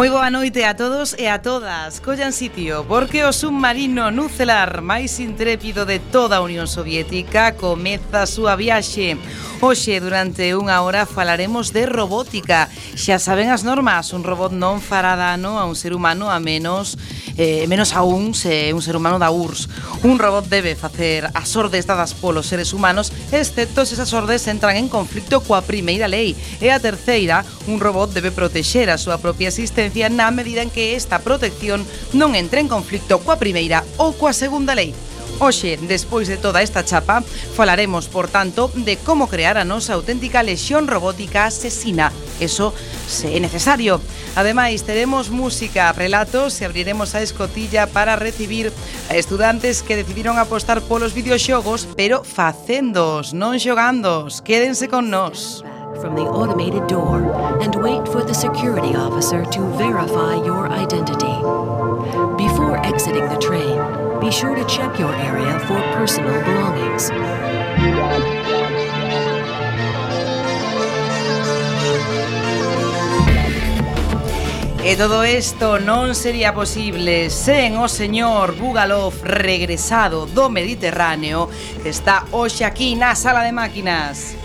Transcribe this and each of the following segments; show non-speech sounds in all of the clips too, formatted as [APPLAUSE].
Moi boa noite a todos e a todas. Collan sitio, porque o submarino nucelar máis intrépido de toda a Unión Soviética comeza a súa viaxe. Hoxe, durante unha hora, falaremos de robótica. Xa saben as normas, un robot non fará dano a un ser humano a menos eh, menos aún se un ser humano da URSS. Un robot debe facer as ordes dadas polos seres humanos, excepto se esas ordes entran en conflicto coa primeira lei. E a terceira, un robot debe protexer a súa propia existencia na medida en que esta protección non entre en conflicto coa primeira ou coa segunda lei. Hoxe, despois de toda esta chapa, falaremos, por tanto, de como crear a nosa auténtica lesión robótica asesina. Eso se é necesario. Ademais, teremos música, relatos e abriremos a escotilla para recibir a estudantes que decidiron apostar polos videoxogos, pero facéndoos, non xogándoos. Quédense con nós. From the automated door and wait for the security officer to verify your identity. Before exiting the train, be sure to check your area for personal belongings. E todo isto non sería posible sen o señor Bugalov regresado do Mediterráneo que está hoxe aquí na sala de máquinas.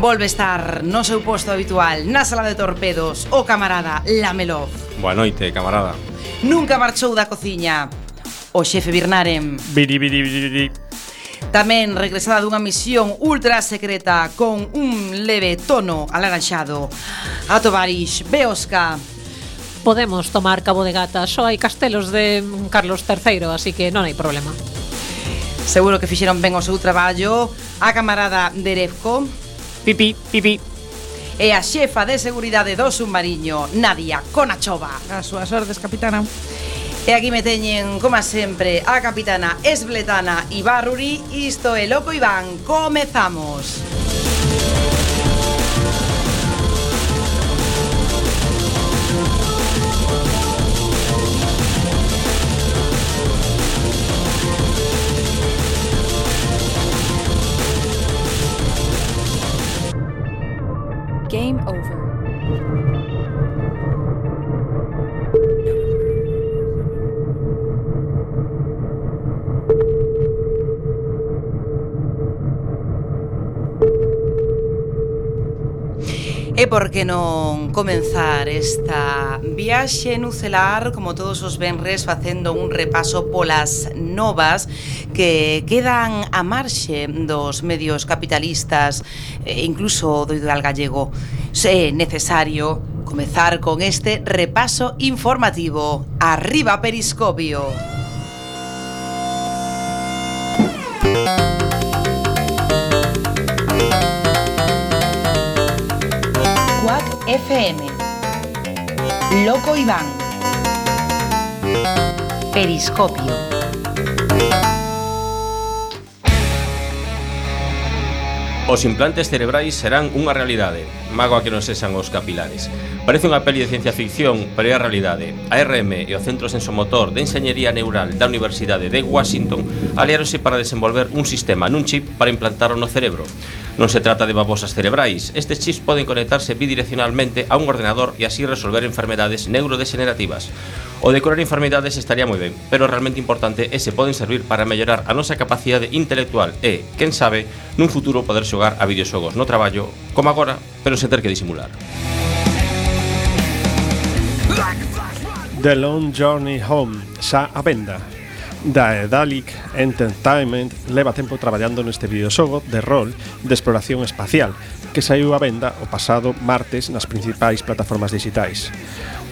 volve estar no seu posto habitual na sala de torpedos o camarada Lamelov. Boa noite, camarada. Nunca marchou da cociña o xefe Birnarem. Biri, biri, biri, biri. Tamén regresada dunha misión ultra secreta con un leve tono alaranxado. A Tovarix, Beosca, Podemos tomar Cabo de Gata, só hai castelos de Carlos III, así que non hai problema. Seguro que fixeron ben o seu traballo a camarada Derefco, Pipi, pipi. E a xefa de seguridade do submarino, Nadia Konachova. As súas ordes, capitana. E aquí me teñen, como sempre, a capitana Esbletana Ibarruri. Isto é Loco Iván. Comezamos. Comezamos. E por que non comenzar esta viaxe nucelar como todos os venres facendo un repaso polas novas que quedan a marxe dos medios capitalistas e incluso do ideal gallego. Se é necesario comezar con este repaso informativo. Arriba Periscopio. Música FM. Loco Iván. Periscopio. Os implantes cerebrais serán unha realidade, mago a que non sexan os capilares. Parece unha peli de ciencia ficción, pero é a realidade. A RM e o Centro Sensomotor de Enxeñería Neural da Universidade de Washington aliáronse para desenvolver un sistema nun chip para implantarlo no cerebro. Non se trata de babosas cerebrais. Estes chips poden conectarse bidireccionalmente a un ordenador e así resolver enfermedades neurodegenerativas. O de curar enfermedades estaría moi ben, pero realmente importante é se poden servir para mellorar a nosa capacidade intelectual e, quen sabe, nun futuro poder xogar a videoxogos no traballo, como agora, pero sen ter que disimular. The Long Journey Home, xa a venda da Edalic Entertainment leva tempo traballando neste videoxogo de rol de exploración espacial que saiu á venda o pasado martes nas principais plataformas digitais.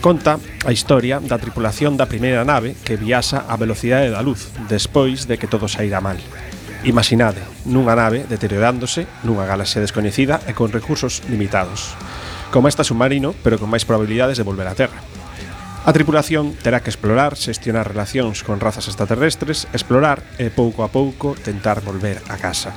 Conta a historia da tripulación da primeira nave que viaxa á velocidade da luz despois de que todo saíra mal. Imaginade, nunha nave deteriorándose nunha galaxia descoñecida e con recursos limitados. Como esta submarino, pero con máis probabilidades de volver á Terra. A tripulación terá que explorar, xestionar relacións con razas extraterrestres, explorar e pouco a pouco tentar volver a casa.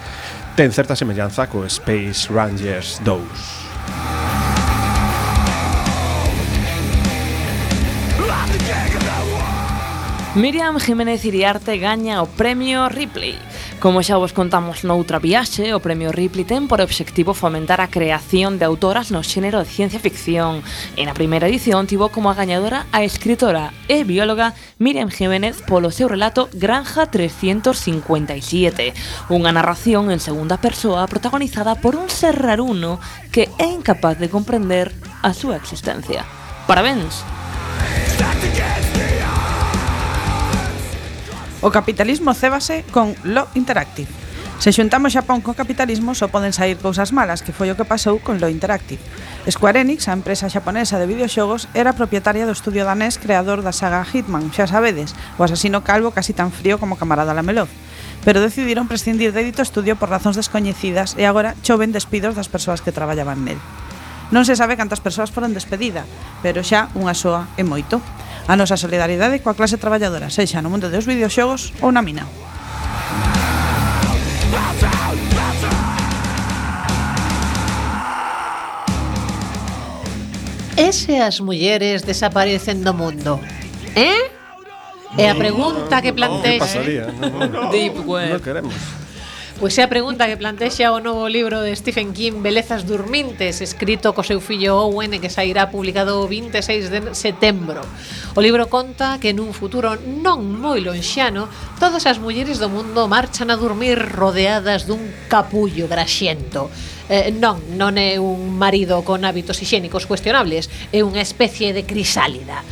Ten certa semellanza co Space Rangers 2. Miriam Jiménez Iriarte gaña o premio Ripley Como xa vos contamos noutra viaxe, o Premio Ripley ten por obxectivo fomentar a creación de autoras no xénero de ciencia ficción. En a primeira edición tivo como a gañadora a escritora e bióloga Miriam Jiménez polo seu relato Granja 357, unha narración en segunda persoa protagonizada por un ser raruno que é incapaz de comprender a súa existencia. Parabéns! O capitalismo cébase con Lo Interactive. Se xuntamos Xapón co capitalismo, só poden sair cousas malas, que foi o que pasou con Lo Interactive. Square Enix, a empresa xaponesa de videoxogos, era propietaria do estudio danés creador da saga Hitman, xa sabedes, o asasino calvo casi tan frío como camarada Lamelov pero decidiron prescindir de dito estudio por razóns descoñecidas e agora choven despidos das persoas que traballaban nel. Non se sabe cantas persoas foron despedida, pero xa unha soa é moito. A nosa solidaridade coa clase traballadora, sexa no mundo dos videoxogos ou na mina. E se as mulleres desaparecen do mundo? Eh? É a pregunta que plantexe. No, no, no, no, no, Pois é a pregunta que plantexa o novo libro de Stephen King Belezas Durmintes Escrito co seu fillo Owen que sairá publicado o 26 de setembro. O libro conta que nun futuro non moi lonxano Todas as mulleres do mundo marchan a dormir rodeadas dun capullo graxiento eh, Non, non é un marido con hábitos higiénicos cuestionables É unha especie de crisálida.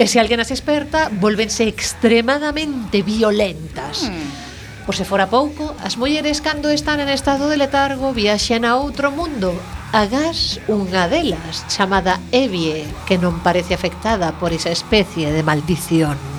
E se alguén as experta, volvense extremadamente violentas. Hmm. Por se fora pouco, as mulleres cando están en estado de letargo viaxan a outro mundo, agás unha delas chamada Evie, que non parece afectada por esa especie de maldición.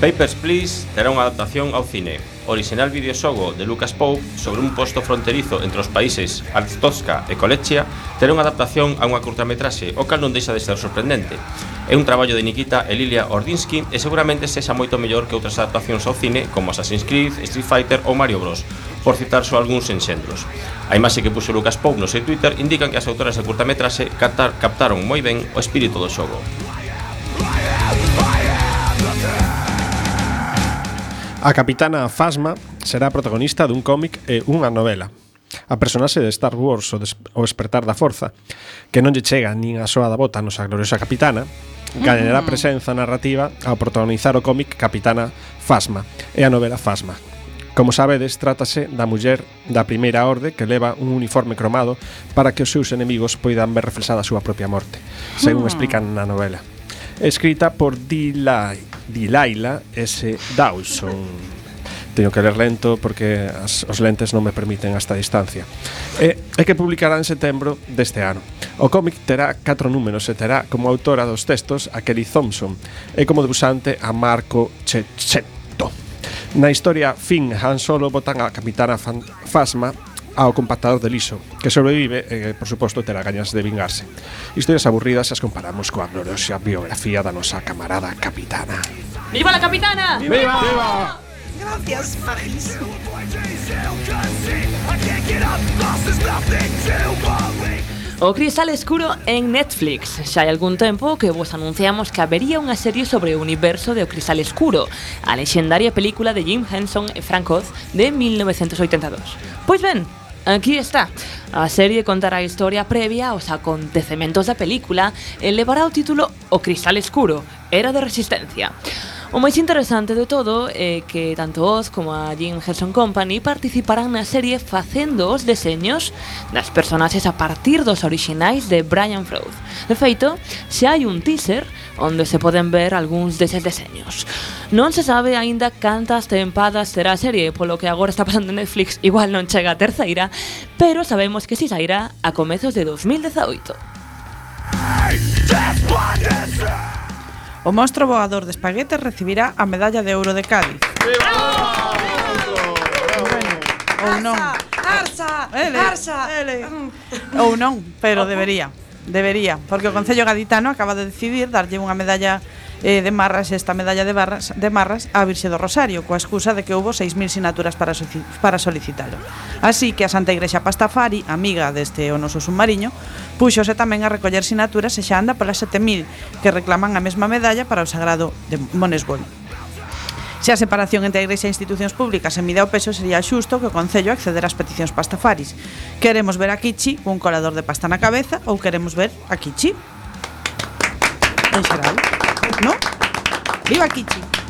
Papers, Please terá unha adaptación ao cine. Orixinal videoxogo de Lucas Pope sobre un posto fronterizo entre os países Artosca e Colechia terá unha adaptación a unha curtametraxe, o cal non deixa de ser sorprendente. É un traballo de Nikita e Lilia Ordinsky e seguramente sexa moito mellor que outras adaptacións ao cine como Assassin's Creed, Street Fighter ou Mario Bros, por citar só algúns enxendros. A imaxe que puxo Lucas Pope no seu Twitter indican que as autoras de curtametraxe captaron moi ben o espírito do xogo. A capitana Fasma será protagonista dun cómic e unha novela. A personaxe de Star Wars o, o despertar da forza, que non lle chega nin a soa da bota nosa gloriosa capitana, gañará mm. presenza narrativa ao protagonizar o cómic Capitana Fasma e a novela Fasma. Como sabedes, trátase da muller da primeira orde que leva un uniforme cromado para que os seus enemigos poidan ver reflexada a súa propia morte, según ah. explican na novela. Escrita por D. Light Dilaila S. Dawson. Teño que ler lento porque as, os lentes non me permiten a esta distancia. E, e que publicará en setembro deste ano. O cómic terá catro números e terá como autora dos textos a Kelly Thompson e como debusante a Marco Checchetto. Na historia Finn Han Solo botan a Capitana Fan Fasma ao compactador de liso, que sobrevive e, por suposto, terá gañas de vingarse. Historias aburridas as comparamos coa gloriosa biografía da nosa camarada capitana. ¡Viva la capitana! ¡Viva! ¡Viva! Gracias, Magis. O Cristal Escuro en Netflix Xa hai algún tempo que vos anunciamos que habería unha serie sobre o universo de O Cristal Escuro A lexendaria película de Jim Henson e Frank Oz de 1982 Pois ben, Aquí está. A serie contará a historia previa aos acontecementos da película e levará o título O Cristal Escuro, Era de Resistencia. O máis interesante de todo é que tanto os como a Jim Henson Company participarán na serie facendo os deseños das personaxes a partir dos orixinais de Brian Froud. De feito, se hai un teaser onde se poden ver algúns deses deseños. Non se sabe aínda cantas tempadas será a serie, polo que agora está pasando en Netflix igual non chega a terceira, pero sabemos que si sairá a comezos de 2018. O monstro voador de espaguetes recibirá a medalla de ouro de Cádiz. Bueno, ou non. Arsa, ele, Arsa, ele. Ou non, pero debería. Debería, porque o Concello Gaditano acaba de decidir darlle unha medalla eh, de Marras esta medalla de, barras, de Marras a Virxe do Rosario, coa excusa de que houbo 6.000 sinaturas para, para solicitalo. Así que a Santa Igrexa Pastafari, amiga deste o noso submarino, puxose tamén a recoller sinaturas e xa anda polas 7.000 que reclaman a mesma medalla para o sagrado de Monesbol. Se a separación entre a Igrexa e institucións públicas se mide ao peso, sería xusto que o Concello acceder ás peticións pastafaris. Queremos ver a Kichi cun colador de pasta na cabeza ou queremos ver a Kichi en xeral. ¿No? Viva Kichi!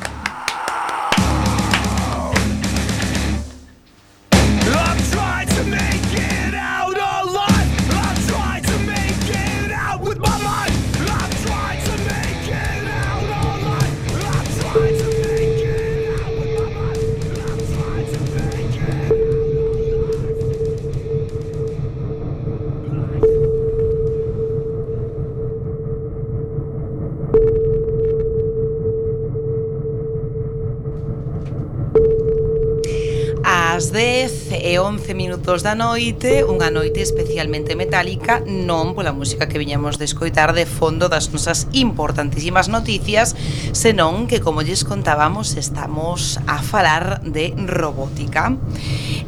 e 11 minutos da noite, unha noite especialmente metálica, non pola música que viñamos de escoitar de fondo das nosas importantísimas noticias, senón que, como lles contábamos, estamos a falar de robótica.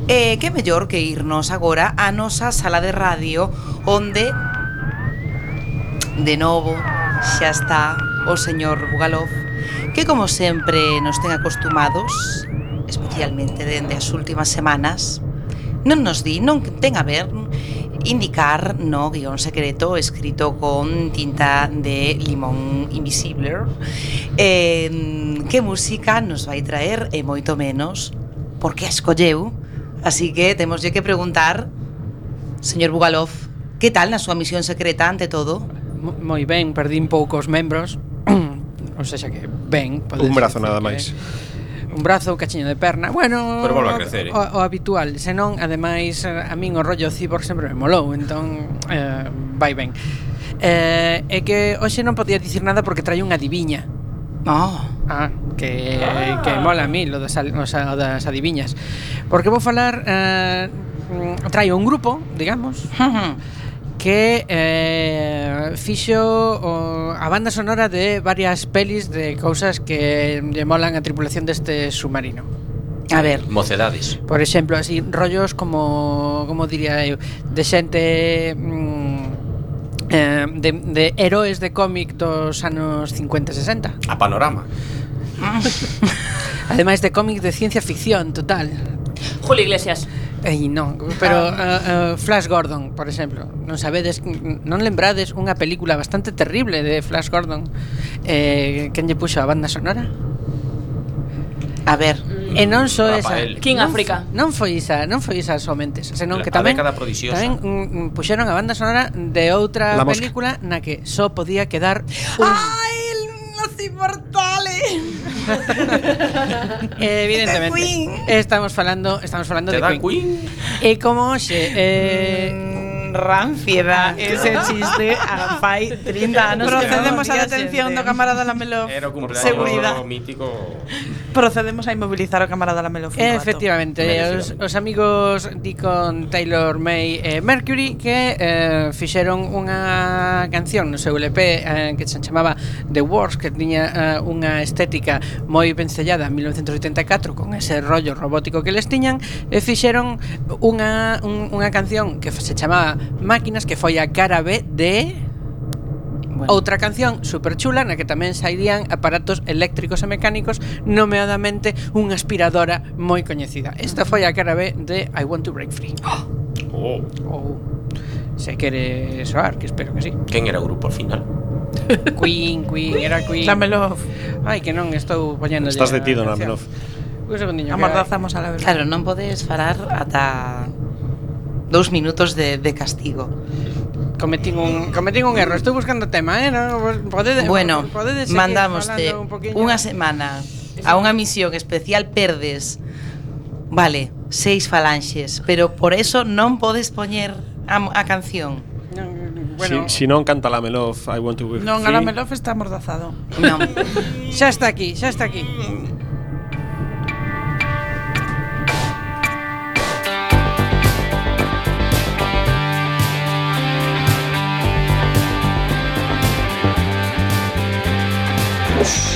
E que mellor que irnos agora á nosa sala de radio, onde, de novo, xa está o señor Bugalov, que como sempre nos ten acostumados, especialmente dende as últimas semanas, non nos di, non ten a ver indicar no guión secreto escrito con tinta de limón invisible eh, que música nos vai traer e moito menos porque a escolleu. Así que temos que preguntar señor Bugalov que tal na súa misión secreta ante todo? Moi ben, perdín poucos membros. [CLEARS THROAT] Ou seja que ben Un brazo nada máis. que un brazo ou cachiño de perna. Bueno, Pero volve a crecer, eh? o, o habitual. Senón, ademais, eh, a min o rollo cyborg sempre me molou, entón eh, vai ben. Eh, é que hoxe non podía dicir nada porque traio unha adiviña. Oh. Ah, que, ah. que mola a mí lo das, o sea, das adiviñas. Porque vou falar... Eh, traio un grupo, digamos, que eh, fixo o, a banda sonora de varias pelis de cousas que lle molan a tripulación deste submarino. A ver, mocedades. Por exemplo, así rollos como como diría eu, de xente mm, eh, de, de heróis de cómic dos anos 50 e 60. A panorama. [LAUGHS] Ademais de cómic de ciencia ficción total. Julio Iglesias. Ei, non, pero uh, uh, Flash Gordon, por exemplo Non sabedes, non lembrades unha película bastante terrible de Flash Gordon eh, Quen lle puxo a banda sonora? A ver, mm. e non só so esa. King non, África Non foi esa, non foi esa somente Senón que tamén, década prodigiosa. Tamén mm, mm, puxeron a banda sonora de outra película Na que só podía quedar un... Ai, los inmortales eh, [LAUGHS] evidentemente. Estamos falando, estamos falando Te de Queen. Queen. E como xe, eh, mm ranciedad ese chiste a fai 30 anos. Procedemos á detención do camarada Lamelo. Era o cumpleaños Seguridad. mítico. Procedemos a inmobilizar o camarada Lamelo. Efectivamente, os, os amigos di con Taylor May e Mercury que eh, fixeron unha canción no seu LP eh, que se chamaba The Wars que tiña eh, unha estética moi vencellada en 1984 con ese rollo robótico que les tiñan e fixeron unha, un, unha canción que se chamaba Máquinas que foi a cara B de bueno. Outra canción super chula na que tamén saían aparatos eléctricos e mecánicos, nomeadamente unha aspiradora moi coñecida. Esta mm. foi a cara B de I Want to Break Free. Oh. oh. Oh. Se quere soar, que espero que sí. Quen era o grupo al final? [LAUGHS] Queen, Queen, era Queen. Lamelov. Ai, que non estou poñendo Estás detido, Lamelov. Un segundiño. Amordazamos a la verdade. Claro, non podes falar ata dous minutos de, de castigo. Cometín un, cometín un erro, estou buscando tema, eh? No, podede, bueno, podede mandamoste un unha semana a unha misión especial perdes Vale, seis falanxes, pero por eso non podes poñer a, a canción. Bueno, si, si non canta la Melof, I want to be Non, a la Melof está amordazado. Non. xa [LAUGHS] está aquí, xa está aquí. Mm.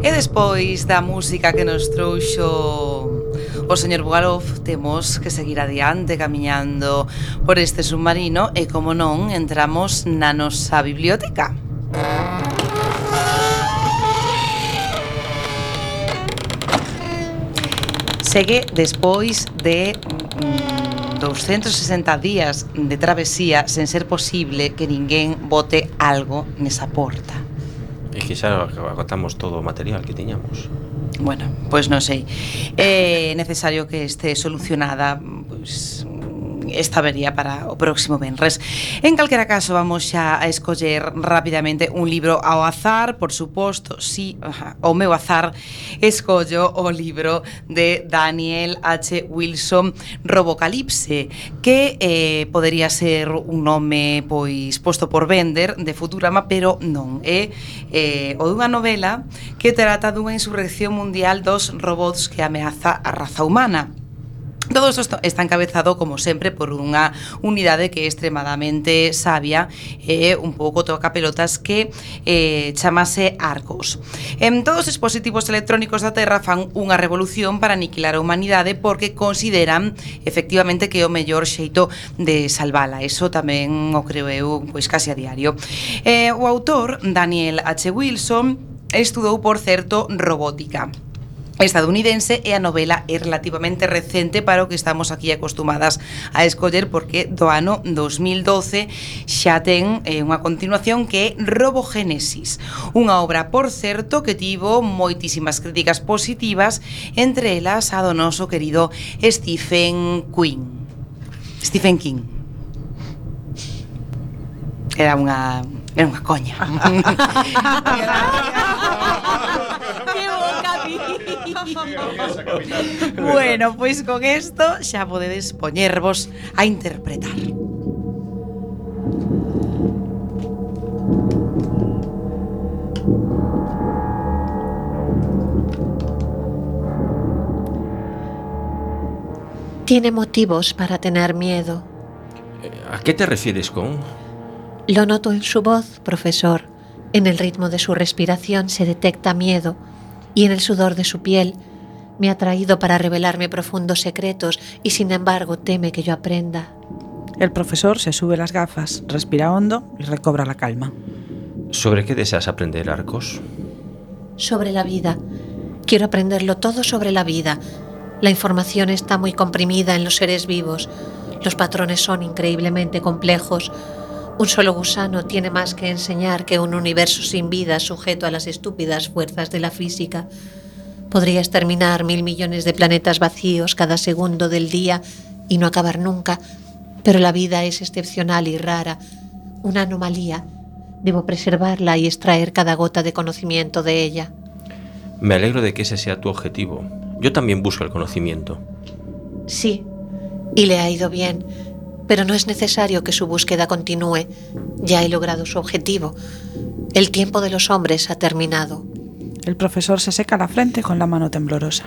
E despois da música que nos trouxo o señor Bugalov temos que seguir adiante camiñando por este submarino e como non entramos na nosa biblioteca. Segue despois de 260 días de travesía sen ser posible que ninguén bote algo nesa porta. É que xa agotamos todo o material que tiñamos. Bueno, pois non sei. É eh, necesario que este solucionada pois, esta vería para o próximo venres. En calquera caso, vamos xa a escoller rapidamente un libro ao azar, por suposto, si o meu azar escollo o libro de Daniel H. Wilson Robocalipse, que eh, podería ser un nome pois posto por vender de Futurama, pero non é eh, o dunha novela que trata dunha insurrección mundial dos robots que ameaza a raza humana. Todo isto está encabezado, como sempre, por unha unidade que é extremadamente sabia e eh, un pouco toca pelotas que eh, chamase Arcos. En todos os dispositivos electrónicos da Terra fan unha revolución para aniquilar a humanidade porque consideran efectivamente que é o mellor xeito de salvala. Eso tamén o creo eu pois casi a diario. Eh, o autor, Daniel H. Wilson, estudou, por certo, robótica estadounidense e a novela é relativamente recente para o que estamos aquí acostumadas a escoller porque do ano 2012 xa ten eh, unha continuación que é Robogénesis, unha obra, por certo, que tivo moitísimas críticas positivas, entre elas a do noso querido Stephen King. Stephen King. Era unha era unha coña. [LAUGHS] [LAUGHS] [LAUGHS] [LAUGHS] bueno, pois con isto xa podedes poñervos a interpretar. Tiene motivos para tener miedo. ¿A qué te refieres con? Lo noto en su voz, profesor. En el ritmo de su respiración se detecta miedo y en el sudor de su piel me ha traído para revelarme profundos secretos y sin embargo teme que yo aprenda. El profesor se sube las gafas, respira hondo y recobra la calma. ¿Sobre qué deseas aprender, Arcos? Sobre la vida. Quiero aprenderlo todo sobre la vida. La información está muy comprimida en los seres vivos. Los patrones son increíblemente complejos. Un solo gusano tiene más que enseñar que un universo sin vida sujeto a las estúpidas fuerzas de la física. Podría exterminar mil millones de planetas vacíos cada segundo del día y no acabar nunca, pero la vida es excepcional y rara, una anomalía. Debo preservarla y extraer cada gota de conocimiento de ella. Me alegro de que ese sea tu objetivo. Yo también busco el conocimiento. Sí, y le ha ido bien, pero no es necesario que su búsqueda continúe. Ya he logrado su objetivo. El tiempo de los hombres ha terminado. El profesor se seca la frente con la mano temblorosa.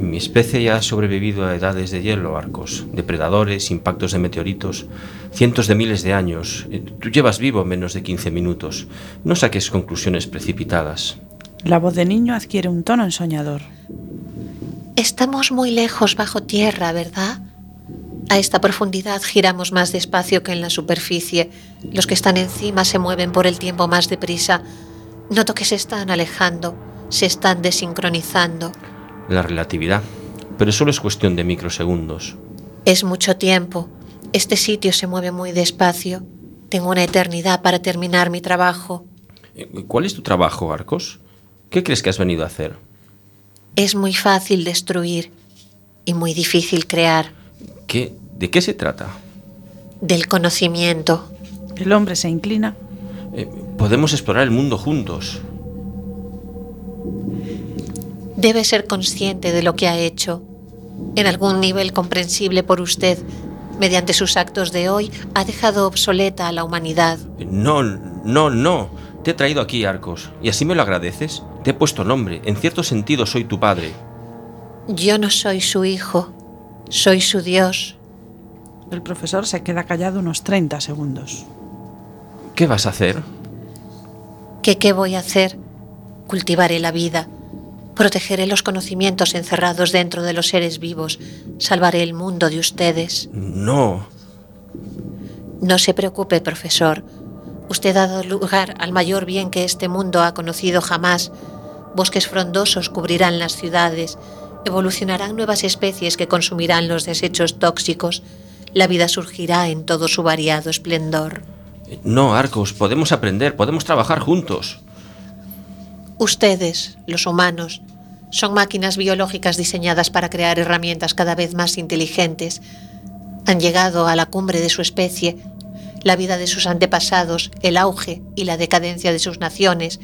Mi especie ya ha sobrevivido a edades de hielo, Arcos, depredadores, impactos de meteoritos, cientos de miles de años. Eh, Tú llevas vivo menos de 15 minutos. No saques conclusiones precipitadas. La voz de niño adquiere un tono ensoñador. Estamos muy lejos bajo tierra, ¿verdad? A esta profundidad giramos más despacio que en la superficie. Los que están encima se mueven por el tiempo más deprisa. Noto que se están alejando, se están desincronizando. La relatividad. Pero solo es cuestión de microsegundos. Es mucho tiempo. Este sitio se mueve muy despacio. Tengo una eternidad para terminar mi trabajo. Eh, ¿Cuál es tu trabajo, Arcos? ¿Qué crees que has venido a hacer? Es muy fácil destruir y muy difícil crear. ¿Qué? ¿De qué se trata? Del conocimiento. El hombre se inclina. Eh, podemos explorar el mundo juntos. Debe ser consciente de lo que ha hecho. En algún nivel comprensible por usted, mediante sus actos de hoy, ha dejado obsoleta a la humanidad. No, no, no. Te he traído aquí, Arcos. ¿Y así me lo agradeces? Te he puesto nombre. En cierto sentido soy tu padre. Yo no soy su hijo, soy su Dios. El profesor se queda callado unos 30 segundos. ¿Qué vas a hacer? ¿Qué qué voy a hacer? Cultivaré la vida. Protegeré los conocimientos encerrados dentro de los seres vivos. Salvaré el mundo de ustedes. No. No se preocupe, profesor. Usted ha dado lugar al mayor bien que este mundo ha conocido jamás. Bosques frondosos cubrirán las ciudades. Evolucionarán nuevas especies que consumirán los desechos tóxicos. La vida surgirá en todo su variado esplendor. No, Arcos, podemos aprender, podemos trabajar juntos. Ustedes, los humanos, son máquinas biológicas diseñadas para crear herramientas cada vez más inteligentes. Han llegado a la cumbre de su especie. La vida de sus antepasados, el auge y la decadencia de sus naciones,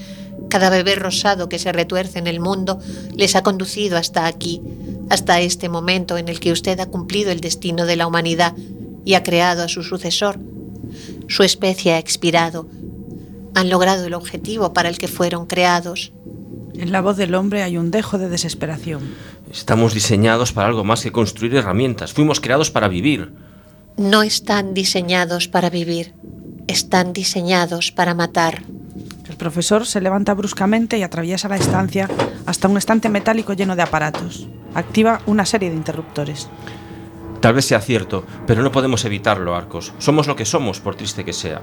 cada bebé rosado que se retuerce en el mundo, les ha conducido hasta aquí, hasta este momento en el que usted ha cumplido el destino de la humanidad y ha creado a su sucesor. Su especie ha expirado. Han logrado el objetivo para el que fueron creados. En la voz del hombre hay un dejo de desesperación. Estamos diseñados para algo más que construir herramientas. Fuimos creados para vivir. No están diseñados para vivir, están diseñados para matar. El profesor se levanta bruscamente y atraviesa la estancia hasta un estante metálico lleno de aparatos. Activa una serie de interruptores. Tal vez sea cierto, pero no podemos evitarlo, Arcos. Somos lo que somos, por triste que sea.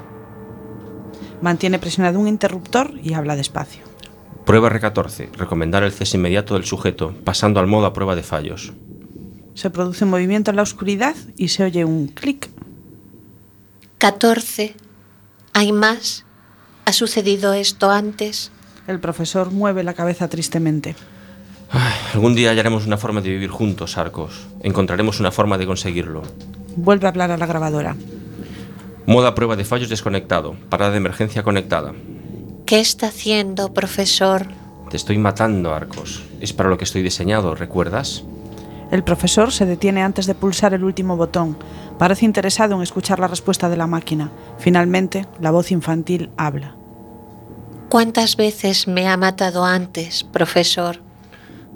Mantiene presionado un interruptor y habla despacio. Prueba R14. Recomendar el cese inmediato del sujeto, pasando al modo a prueba de fallos. Se produce un movimiento en la oscuridad y se oye un clic. 14. ¿Hay más? ¿Ha sucedido esto antes? El profesor mueve la cabeza tristemente. Ay, algún día hallaremos una forma de vivir juntos, Arcos. Encontraremos una forma de conseguirlo. Vuelve a hablar a la grabadora. Modo a prueba de fallos desconectado. Parada de emergencia conectada. ¿Qué está haciendo, profesor? Te estoy matando, Arcos. Es para lo que estoy diseñado, ¿recuerdas? El profesor se detiene antes de pulsar el último botón. Parece interesado en escuchar la respuesta de la máquina. Finalmente, la voz infantil habla. ¿Cuántas veces me ha matado antes, profesor?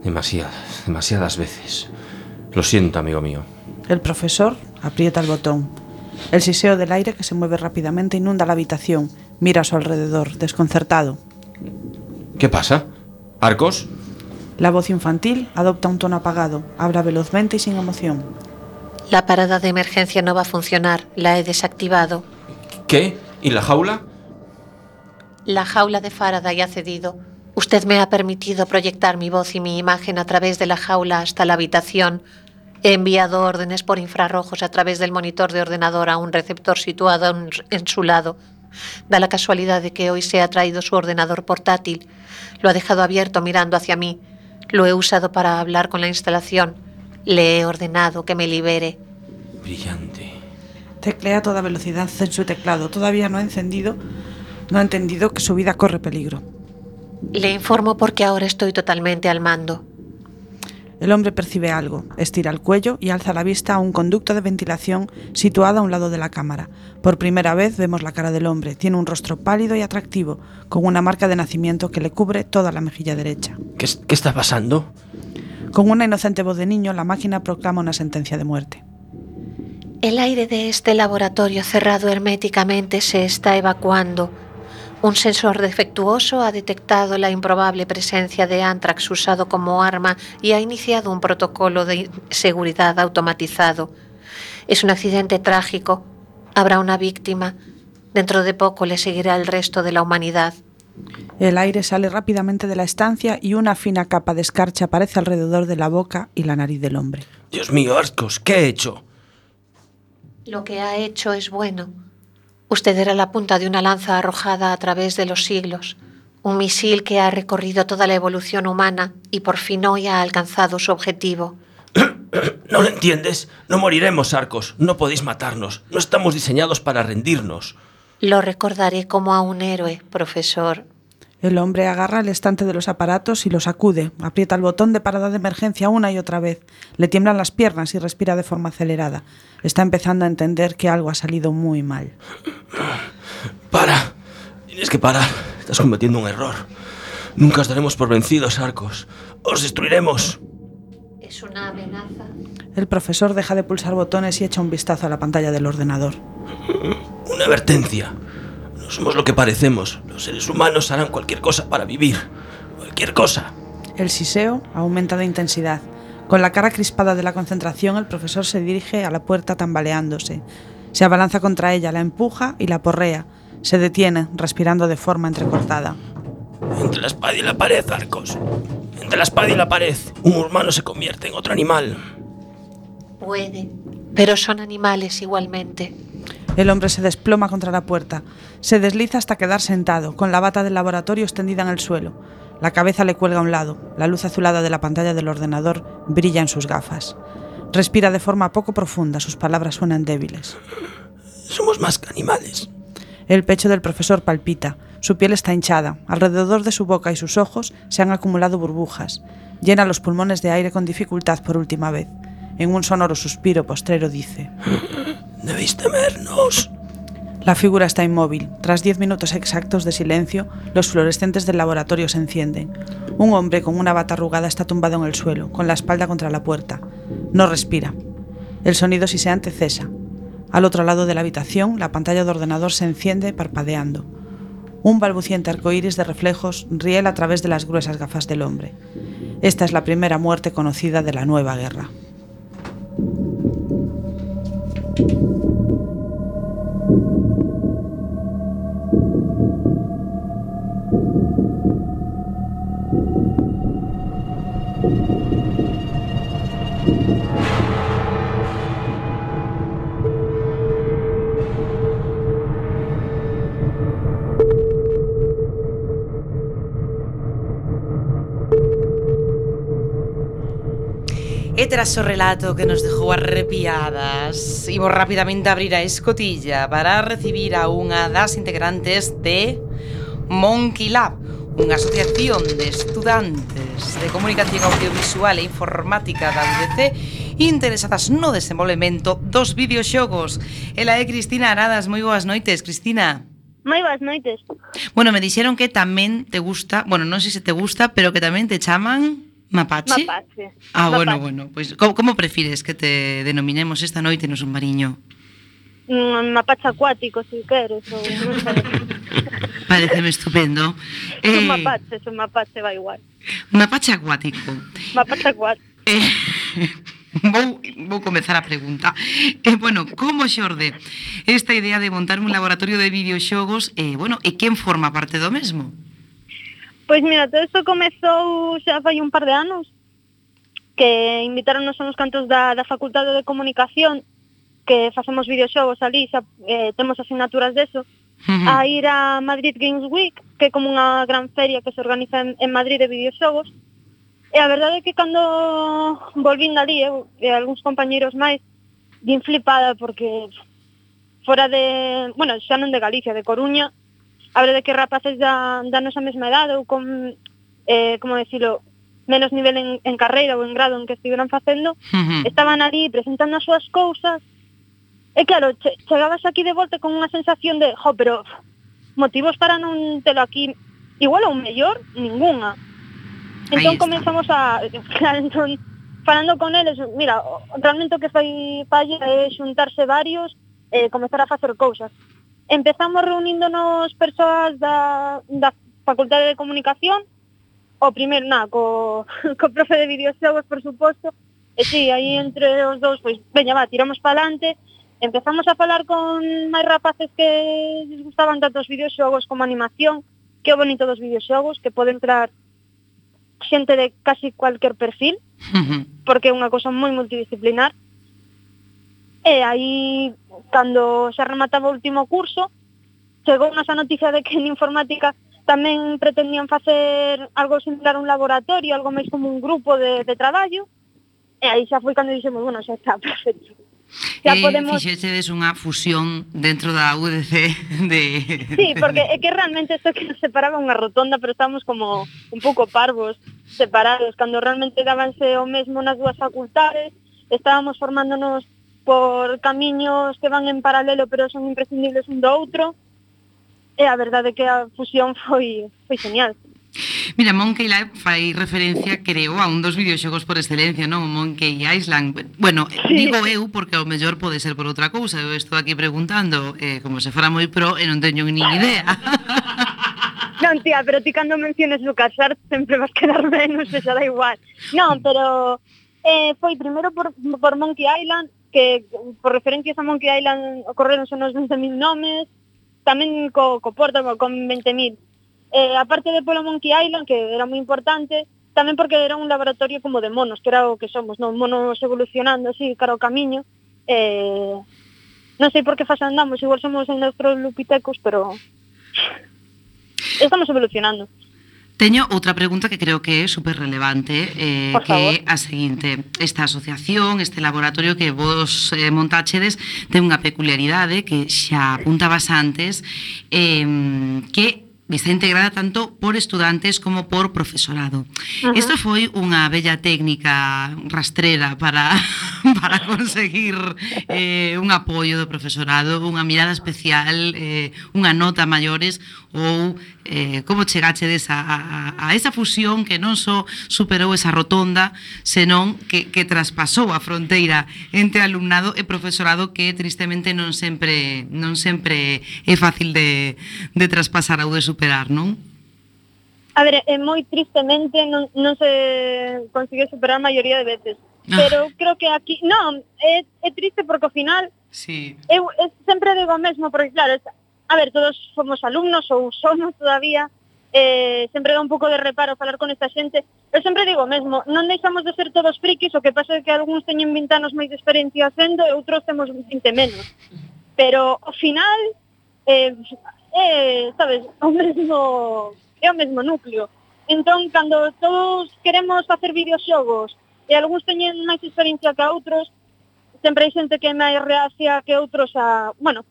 Demasiadas, demasiadas veces. Lo siento, amigo mío. El profesor aprieta el botón. El siseo del aire que se mueve rápidamente inunda la habitación. Mira a su alrededor, desconcertado. ¿Qué pasa? ¿Arcos? La voz infantil adopta un tono apagado, habla velozmente y sin emoción. La parada de emergencia no va a funcionar. La he desactivado. ¿Qué? ¿Y la jaula? La jaula de Faraday ha cedido. Usted me ha permitido proyectar mi voz y mi imagen a través de la jaula hasta la habitación. He enviado órdenes por infrarrojos a través del monitor de ordenador a un receptor situado en, su lado. Da la casualidad de que hoy se ha traído su ordenador portátil. Lo ha dejado abierto mirando hacia mí. Lo he usado para hablar con la instalación. Le he ordenado que me libere. Brillante. Teclea a toda velocidad en su teclado. Todavía no ha encendido, no ha entendido que su vida corre peligro. Le informo porque ahora estoy totalmente al mando. El hombre percibe algo, estira el cuello y alza la vista a un conducto de ventilación situado a un lado de la cámara. Por primera vez vemos la cara del hombre. Tiene un rostro pálido y atractivo, con una marca de nacimiento que le cubre toda la mejilla derecha. ¿Qué, qué está pasando? Con una inocente voz de niño, la máquina proclama una sentencia de muerte. El aire de este laboratorio cerrado herméticamente se está evacuando. Un sensor defectuoso ha detectado la improbable presencia de anthrax usado como arma y ha iniciado un protocolo de seguridad automatizado. Es un accidente trágico. Habrá una víctima. Dentro de poco le seguirá el resto de la humanidad. El aire sale rápidamente de la estancia y una fina capa de escarcha aparece alrededor de la boca y la nariz del hombre. Dios mío, Arcos, ¿qué he hecho? Lo que ha hecho es bueno. Usted era la punta de una lanza arrojada a través de los siglos, un misil que ha recorrido toda la evolución humana y por fin hoy ha alcanzado su objetivo. [COUGHS] ¿No lo entiendes? No moriremos, Arcos. No podéis matarnos. No estamos diseñados para rendirnos. Lo recordaré como a un héroe, profesor. El hombre agarra el estante de los aparatos y lo sacude. Aprieta el botón de parada de emergencia una y otra vez. Le tiemblan las piernas y respira de forma acelerada. Está empezando a entender que algo ha salido muy mal. Para. Tienes que parar. Estás cometiendo un error. Nunca os daremos por vencidos, Arcos. Os destruiremos. ¿Es una amenaza? El profesor deja de pulsar botones y echa un vistazo a la pantalla del ordenador. Una advertencia. No somos lo que parecemos. Los seres humanos harán cualquier cosa para vivir. Cualquier cosa. El siseo aumenta de intensidad. Con la cara crispada de la concentración, el profesor se dirige a la puerta tambaleándose. Se abalanza contra ella, la empuja y la porrea. Se detiene, respirando de forma entrecortada. Entre la espada y la pared, Arcos. Entre la espada y la pared, un humano se convierte en otro animal. Puede, pero son animales igualmente. El hombre se desploma contra la puerta. Se desliza hasta quedar sentado, con la bata del laboratorio extendida en el suelo. La cabeza le cuelga a un lado. La luz azulada de la pantalla del ordenador brilla en sus gafas. Respira de forma poco profunda, sus palabras suenan débiles. Somos más que animales. El pecho del profesor palpita. Su piel está hinchada. Alrededor de su boca y sus ojos se han acumulado burbujas. Llena los pulmones de aire con dificultad por última vez. En un sonoro suspiro postrero dice: Debéis temernos. La figura está inmóvil. Tras diez minutos exactos de silencio, los fluorescentes del laboratorio se encienden. Un hombre con una bata arrugada está tumbado en el suelo, con la espalda contra la puerta. No respira. El sonido siseante cesa. Al otro lado de la habitación, la pantalla de ordenador se enciende parpadeando. Un balbuciente arcoíris de reflejos riela a través de las gruesas gafas del hombre. Esta es la primera muerte conocida de la nueva guerra. E tras o relato que nos dejou arrepiadas, imos rapidamente abrir a escotilla para recibir a unha das integrantes de Monkey Lab, unha asociación de estudantes de comunicación audiovisual e informática da UDC interesadas no desenvolvemento dos videoxogos. Ela é Cristina Aradas, moi boas noites, Cristina. Moi boas noites. Bueno, me dixeron que tamén te gusta, bueno, non sei se te gusta, pero que tamén te chaman Mapache? Mapache. Ah, Mapache. bueno, bueno. Pois, pues, como, como prefires que te denominemos esta noite no submarino? Mm, mapache acuático, se si queres. Ou... [LAUGHS] Pareceme estupendo. Eh, un mapache, un mapache va igual. Mapache acuático. Mapache acuático. Eh, [LAUGHS] vou, vou comezar a pregunta. Eh, bueno, como xorde esta idea de montar un laboratorio de videoxogos, eh, bueno, e quen forma parte do mesmo? Pois mira, todo isto comezou xa fai un par de anos que invitaronnos uns cantos da, da Facultade de Comunicación que facemos videoxogos ali, xa eh, temos asignaturas deso, a ir a Madrid Games Week, que é como unha gran feria que se organiza en, en Madrid de videoxogos, E a verdade é que cando volvín dali, eu e algúns compañeiros máis, din flipada porque fora de, bueno, xa non de Galicia, de Coruña, a verdade que rapaces da, da nosa mesma edade ou con, eh, como decirlo, menos nivel en, en carreira ou en grado en que estiveran facendo, uh -huh. estaban ali presentando as súas cousas, e claro, che, chegabas aquí de volta con unha sensación de, jo, pero motivos para non telo aquí, igual ou mellor, ninguna. Entón comenzamos a, [LAUGHS] claro, entón, falando con eles, mira, realmente o que fai falla é xuntarse varios e eh, comezar a facer cousas. Empezamos reuníndonos persoas da, da Facultade de Comunicación, o primeiro, na, co, [LAUGHS] co profe de videoxogos, por suposto, e si, sí, aí entre os dous, pois, veña, va, tiramos palante, empezamos a falar con máis rapaces que les gustaban tanto os videoxogos como animación, que o bonito dos videoxogos, que pode entrar xente de casi cualquier perfil, porque é unha cosa moi multidisciplinar, E aí, cando xa remataba o último curso, chegou nosa noticia de que en informática tamén pretendían facer algo similar a un laboratorio, algo máis como un grupo de, de traballo, e aí xa foi cando dixemos, bueno, xa está, [LAUGHS] perfecto. Xa eh, podemos... Fixetedes unha fusión dentro da UDC [LAUGHS] de... Sí, porque é que realmente isto que nos separaba unha rotonda, pero estábamos como un pouco parvos, separados, cando realmente dábanse o mesmo nas dúas facultades, estábamos formándonos por camiños que van en paralelo pero son imprescindibles un do outro e a verdade que a fusión [LAUGHS] foi, foi genial. Mira, Monkey Island fai referencia, creo, a un dos videoxogos por excelencia, non? O Monkey Island. Bueno, sí. digo eu porque ao mellor pode ser por outra cousa. Eu estou aquí preguntando eh, como se fora moi pro e non teño nin idea. [LAUGHS] non, tía, pero ti cando menciones LucasArts sempre vas quedar menos, xa da igual. Non, pero eh, foi primeiro por, por Monkey Island que por referencias a Monkey Island ocorreron son os 20.000 nomes, tamén co, co Porto con 20.000. Eh, aparte de polo Monkey Island, que era moi importante, tamén porque era un laboratorio como de monos, que era o que somos, non? Monos evolucionando así, cara ao camiño. Eh, non sei por que fase andamos, igual somos en neutro lupitecos, pero estamos evolucionando. Teño outra pregunta que creo que é super relevante eh, que é a seguinte Esta asociación, este laboratorio que vos eh, montáchedes ten unha peculiaridade que xa apuntabas antes eh, que está integrada tanto por estudantes como por profesorado. Uh -huh. Isto foi unha bella técnica rastrera para, [LAUGHS] para conseguir eh, un apoio do profesorado, unha mirada especial, eh, unha nota maiores ou eh, como chegachedes a, a, a esa fusión que non só superou esa rotonda, senón que, que traspasou a fronteira entre alumnado e profesorado que tristemente non sempre non sempre é fácil de, de traspasar ou de superar, non? A ver, é moi tristemente non, non se consigue superar a maioría de veces. Ah. Pero creo que aquí... Non, é, eh, é triste porque ao final... Sí. Eu, eu sempre digo o mesmo, porque claro, a ver, todos somos alumnos ou somos todavía, eh, sempre dá un pouco de reparo falar con esta xente. Eu sempre digo o mesmo, non deixamos de ser todos frikis, o que pasa é que algúns teñen 20 anos máis de experiencia sendo e outros temos 20 menos. Pero ao final, eh, eh, sabes, o mesmo, é o mesmo núcleo. Entón, cando todos queremos facer videoxogos e algúns teñen máis experiencia que outros, sempre hai xente que é máis reacia que outros a, bueno,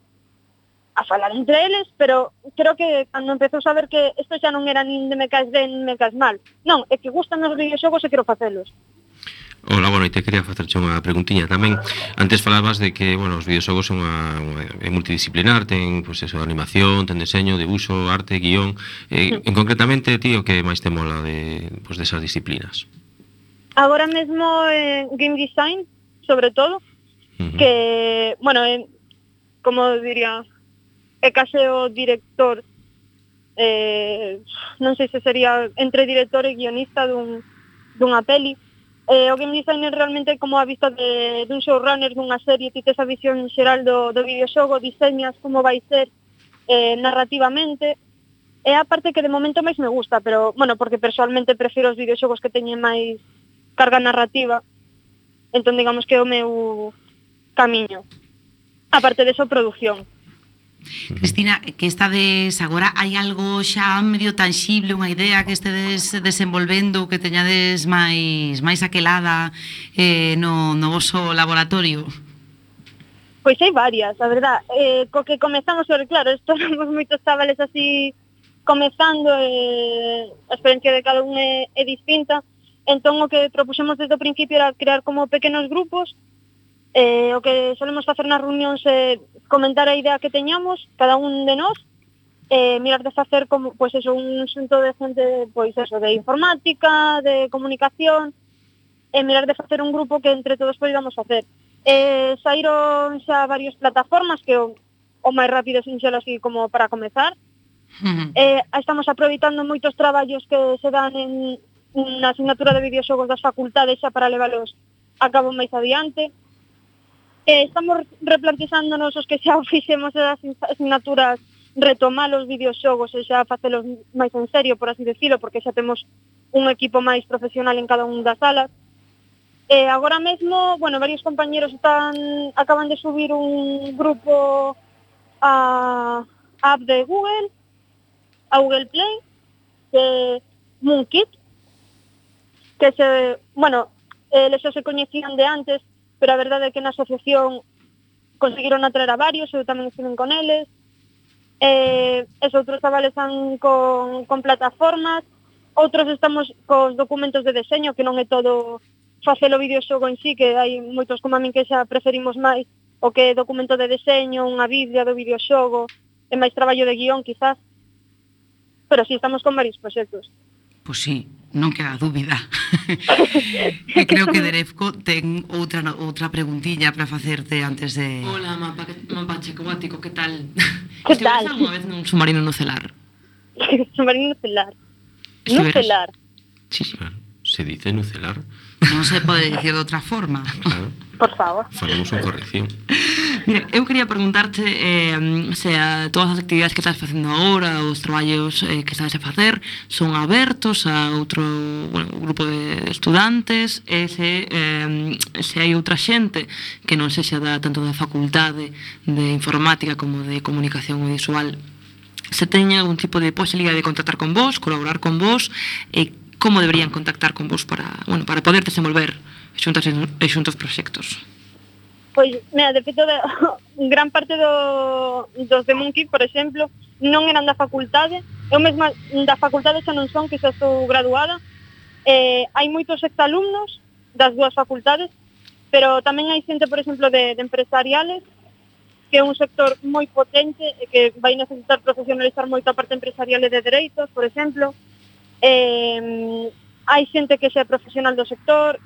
a falar entre eles, pero creo que cando empezou a saber que isto xa non era nin de me caes ben, me caes mal. Non, é que gustan os videoxogos e quero facelos. Ola, boa noite, quería facerche unha preguntiña tamén Antes falabas de que, bueno, os videoxogos son unha, unha, é multidisciplinar Ten, pois, pues, eso, animación, ten deseño, debuxo, arte, guión eh, en, Concretamente, ti, o que máis te mola de, pues, desas disciplinas? Agora mesmo, eh, game design, sobre todo uh -huh. Que, bueno, eh, como diría e case o director eh, non sei se sería entre director e guionista dun, dunha peli eh, o game design é realmente como a vista de, dun showrunner dunha serie ti tes a visión xeral do, do videoxogo diseñas como vai ser eh, narrativamente é a parte que de momento máis me gusta, pero, bueno, porque personalmente prefiro os videoxogos que teñen máis carga narrativa, entón digamos que é o meu camiño. A parte deso, produción. Cristina, que estades agora hai algo xa medio tangible, unha idea que estedes desenvolvendo que teñades máis máis aquelada eh, no, no vosso laboratorio? Pois hai varias, a verdad. Eh, co que comezamos, claro, isto [LAUGHS] somos moitos chavales así comezando, eh, a experiencia de cada un é, é distinta, entón o que propuxemos desde o principio era crear como pequenos grupos, eh, o que solemos facer nas reunións eh, comentar a idea que teñamos cada un de nós eh, mirar de facer como, pois pues eso, un xunto de xente, pois pues eso, de informática, de comunicación, e eh, mirar de facer un grupo que entre todos poidamos facer. Eh, saíron xa varias plataformas que o, o máis rápido sin xelo así como para comezar. Eh, estamos aproveitando moitos traballos que se dan en na asignatura de videoxogos das facultades xa para leválos a cabo máis adiante. Eh, estamos replantexándonos os que xa o fixemos as asignaturas retomar os videoxogos e xa facelos máis en serio, por así decirlo, porque xa temos un equipo máis profesional en cada un das salas. Eh, agora mesmo, bueno, varios compañeros están acaban de subir un grupo a app de Google, a Google Play, que Moonkit, que se, bueno, eh, xa se coñecían de antes, pero a verdade é que na asociación conseguiron atraer a varios, eu tamén estiven con eles, eh, es outros chavales están con, con plataformas, outros estamos cos documentos de deseño, que non é todo facer o videoxogo en sí, que hai moitos como a min que xa preferimos máis o que é documento de deseño, unha biblia do videoxogo, e máis traballo de guión, quizás. Pero si sí, estamos con varios proxectos. Pois pues sí, non queda dúbida. [LAUGHS] e creo que Derefco ten outra outra preguntiña para facerte antes de Hola, mapa, mapa checoático, que tal? Que [LAUGHS] tal? algunha vez nun submarino nucelar? [LAUGHS] submarino nucelar. Nucelar. Sí, sí. Ah, se dice nucelar. Non se pode dicir de outra forma. Claro. Por favor. Faremos unha corrección. Mire, eu quería preguntarte eh, se a, todas as actividades que estás facendo agora, os traballos eh, que estás a facer, son abertos a outro bueno, grupo de estudantes, e se, eh, se hai outra xente que non sexa da, tanto da facultade de informática como de comunicación visual, se teña algún tipo de posibilidade de contactar con vos, colaborar con vos, e como deberían contactar con vos para, bueno, para poder desenvolver xuntas e xuntos proxectos? Pois, mira, de feito, de, [LAUGHS] gran parte do, dos de Monkey, por exemplo, non eran da facultade, eu mesma da facultade xa non son, que xa estou graduada, eh, hai moitos exalumnos das dúas facultades, pero tamén hai xente, por exemplo, de, de empresariales, que é un sector moi potente e que vai necesitar profesionalizar moito a parte empresarial e de dereitos, por exemplo. Eh, hai xente que xa é profesional do sector,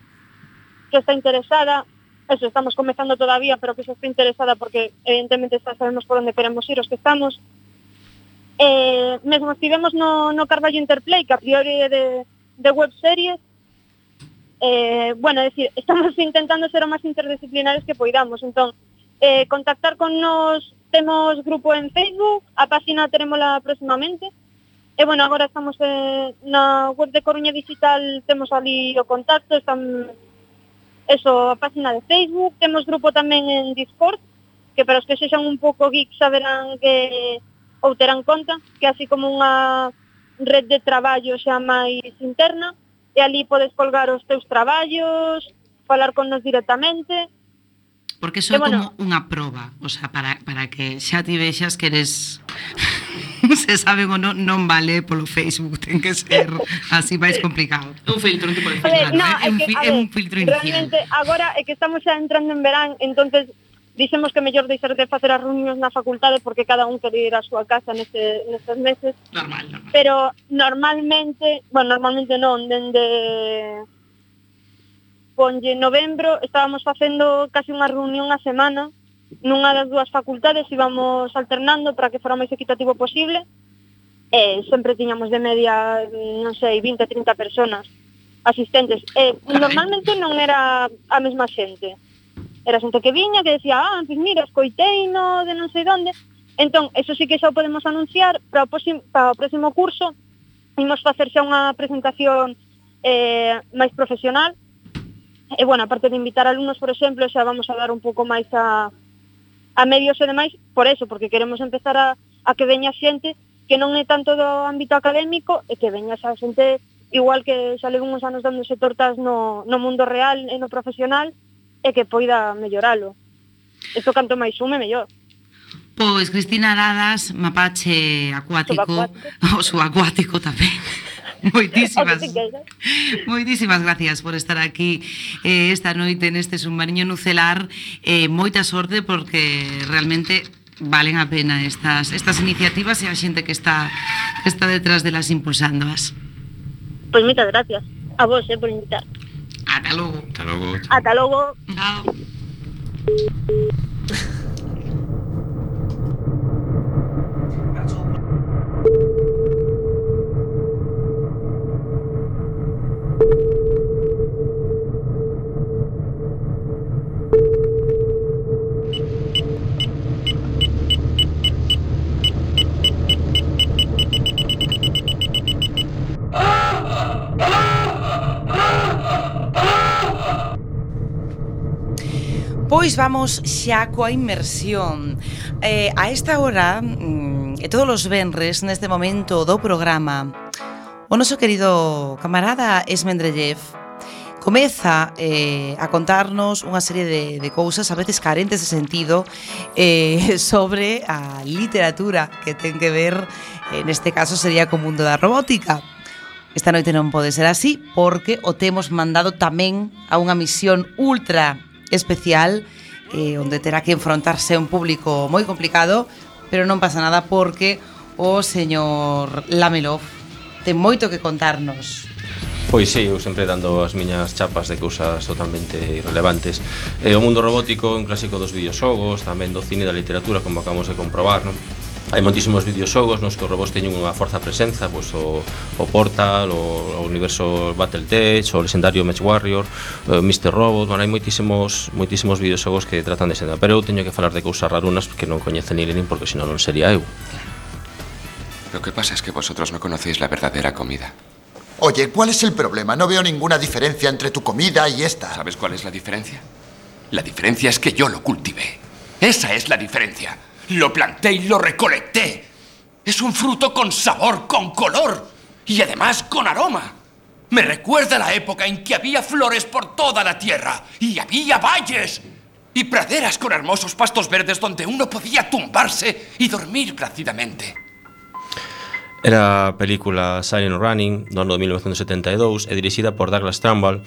que está interesada, eso, estamos comezando todavía, pero que se está interesada porque evidentemente xa sabemos por onde queremos ir os que estamos. Eh, mesmo estivemos no, no Carballo Interplay, que a priori é de, de web series, eh, bueno, é decir, [LAUGHS] estamos intentando ser o máis interdisciplinares que poidamos, entón, eh, contactar con nos, temos grupo en Facebook, a página teremola próximamente, e bueno, agora estamos eh, na web de Coruña Digital, temos ali o contacto, están eso, a página de Facebook, temos grupo tamén en Discord, que para os que sexan un pouco geeks saberán que ou terán conta, que así como unha red de traballo xa máis interna, e ali podes colgar os teus traballos, falar con nos directamente. Porque só bueno, como unha proba, o sea, para, para que xa ti vexas que eres [LAUGHS] se sabe o non, non vale polo Facebook, ten que ser así máis complicado. Un filtro, un tipo de filtro. Ver, no, é, un, fi, é un filtro inicial. Realmente, agora é que estamos xa entrando en verán, entonces dixemos que mellor deixar de facer as reunións na facultade porque cada un quere ir á súa casa neste, nestes meses. Normal, normal. Pero normalmente, bueno, normalmente non, dende ponlle novembro estábamos facendo casi unha reunión a semana nunha das dúas facultades íbamos alternando para que fora o máis equitativo posible e sempre tiñamos de media, non sei, 20, 30 personas asistentes. E normalmente non era a mesma xente. Era xente que viña que decía, ah, pois pues mira, escoitei no de non sei onde. Entón, eso sí que xa o podemos anunciar para o, próximo, para o próximo curso imos facer xa unha presentación eh, máis profesional e, bueno, aparte de invitar alumnos, por exemplo, xa vamos a dar un pouco máis a, a medios e demais por eso, porque queremos empezar a, a que veña xente que non é tanto do ámbito académico e que veña xa xente igual que xa levou uns anos dándose tortas no, no mundo real e no profesional e que poida melloralo. Isto canto máis sume, mellor. Pois Cristina Aradas, mapache acuático, subacuático. [LAUGHS] o subacuático tamén. [LAUGHS] Moitísimas. Moitísimas gracias por estar aquí eh, esta noite neste submarino nucelar. Eh, moita sorte porque realmente valen a pena estas estas iniciativas e a xente que está que está detrás delas impulsándoas. Pois pues moitas gracias a vos eh, por invitar. Ata logo. Ata logo. Ata logo. Chao. Pois vamos xa coa inmersión. Eh, a esta hora, mm, e todos os venres neste momento do programa, o noso querido camarada Esmendrellev comeza eh, a contarnos unha serie de, de cousas a veces carentes de sentido eh, [LAUGHS] sobre a literatura que ten que ver, eh, neste caso sería co mundo da robótica, Esta noite non pode ser así porque o temos mandado tamén a unha misión ultra especial eh, onde terá que enfrontarse a un público moi complicado, pero non pasa nada porque o señor Lamelov ten moito que contarnos. Pois sí, eu sempre dando as miñas chapas de cousas totalmente irrelevantes E o mundo robótico, un clásico dos videoxogos, tamén do cine e da literatura, como acabamos de comprobar, non? Hai moitísimos videoxogos nos que os robots teñen unha forza presenza, pois o, o Portal, o, o universo Battletech, o legendario Match Warrior, o Mr. Robot, bueno, hai moitísimos moitísimos videoxogos que tratan de xénero, pero eu teño que falar de cousas rarunas que non coñece ni Lenin porque senón non sería eu. Lo que pasa es que vosotros no conocéis la verdadera comida. Oye, ¿cuál es el problema? No veo ninguna diferencia entre tu comida y esta. ¿Sabes cuál es la diferencia? La diferencia es que yo lo cultivé. Esa es la diferencia. Lo planté y lo recolecté. Es un fruto con sabor, con color y además con aroma. Me recuerda la época en que había flores por toda la tierra y había valles y praderas con hermosos pastos verdes donde uno podía tumbarse y dormir plácidamente. Era a película Silent Running, do ano de 1972, e por Douglas Trumbull,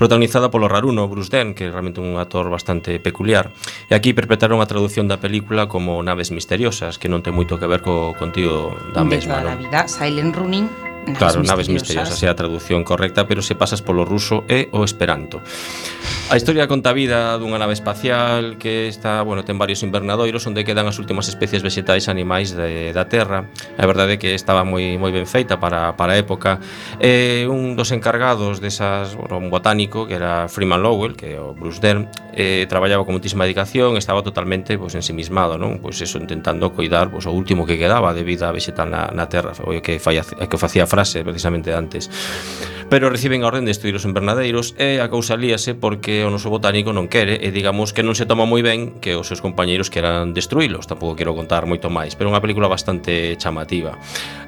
protagonizada polo raruno Bruce Dern, que é realmente un actor bastante peculiar. E aquí perpetraron a traducción da película como Naves Misteriosas, que non ten moito que ver co contido da de mesma. De toda non? a vida, Silent Running Naves claro, misteriosas. naves misteriosas é a traducción correcta, pero se pasas polo ruso e o esperanto. A historia conta vida dunha nave espacial que está, bueno, ten varios invernadoiros onde quedan as últimas especies vegetais e animais de, da Terra. A verdade é que estaba moi moi ben feita para, para a época. E un dos encargados desas, bueno, un botánico que era Freeman Lowell, que é o Bruce Dern, eh, traballaba con muitísima dedicación, estaba totalmente pois ensimismado, non? Pois eso intentando coidar pois, o último que quedaba de vida vegetal na, na Terra, o que falla, que facía frase precisamente antes pero reciben a orden de estudir os invernadeiros e a causa líase porque o noso botánico non quere e digamos que non se toma moi ben que os seus compañeiros queran destruílos, tampouco quero contar moito máis, pero é unha película bastante chamativa.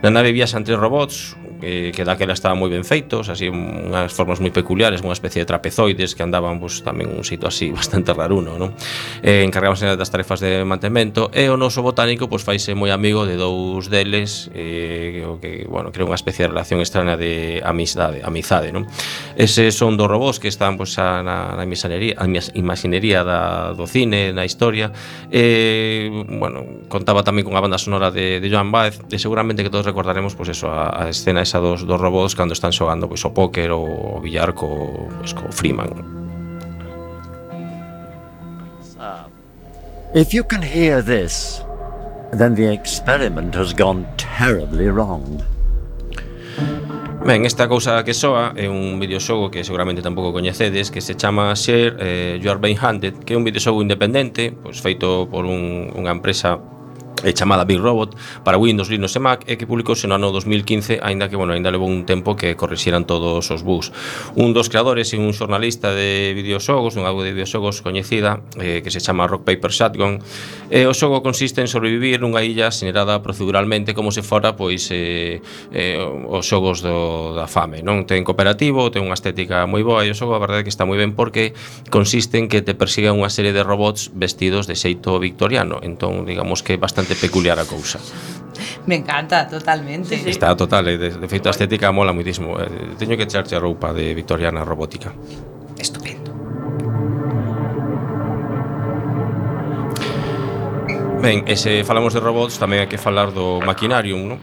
Na nave viaxan tres robots, que, que daquela estaban moi ben feitos, así unhas formas moi peculiares, unha especie de trapezoides que andaban pues, tamén un sitio así [LAUGHS] bastante raruno, non? Eh, encargábanse das tarefas de mantemento e o noso botánico pois pues, faise moi amigo de dous deles eh, que, bueno, creou unha especie de relación extraña de amizade, amizade, non? Ese son dos robós que están pois, pues, a, na, na misanería, a imaxinería da, do cine, na historia eh, bueno, contaba tamén con a banda sonora de, de Joan Baez e seguramente que todos recordaremos pois, pues, eso, a, a escena esa dos, dos robots cando están xogando pois, o póker ou o billar co, pois, co Freeman. If you can hear this, then the experiment has gone terribly wrong. Ben, esta cousa que soa é un videoxogo que seguramente tampouco coñecedes que se chama Share eh, You Are Being Handed que é un videoxogo independente pois, feito por un, unha empresa eh, chamada Big Robot para Windows, Linux e Mac e que publicouse no ano 2015 aínda que, bueno, aínda levou un tempo que corrixeran todos os bugs. Un dos creadores e un xornalista de videoxogos, un algo de videoxogos coñecida eh, que se chama Rock Paper Shotgun e o xogo consiste en sobrevivir nunha illa xenerada proceduralmente como se fora pois eh, eh, os xogos do, da fame non ten cooperativo, ten unha estética moi boa e o xogo a verdade que está moi ben porque consiste en que te persigan unha serie de robots vestidos de xeito victoriano entón digamos que é bastante bastante peculiar a cousa. Me encanta, totalmente. Sí, sí. Está total, eh, de, de feito a estética mola muitísimo. Eh, teño que echarche a roupa de Victoriana Robótica. Estupendo. Ben, e se falamos de robots, tamén hai que falar do maquinarium, non?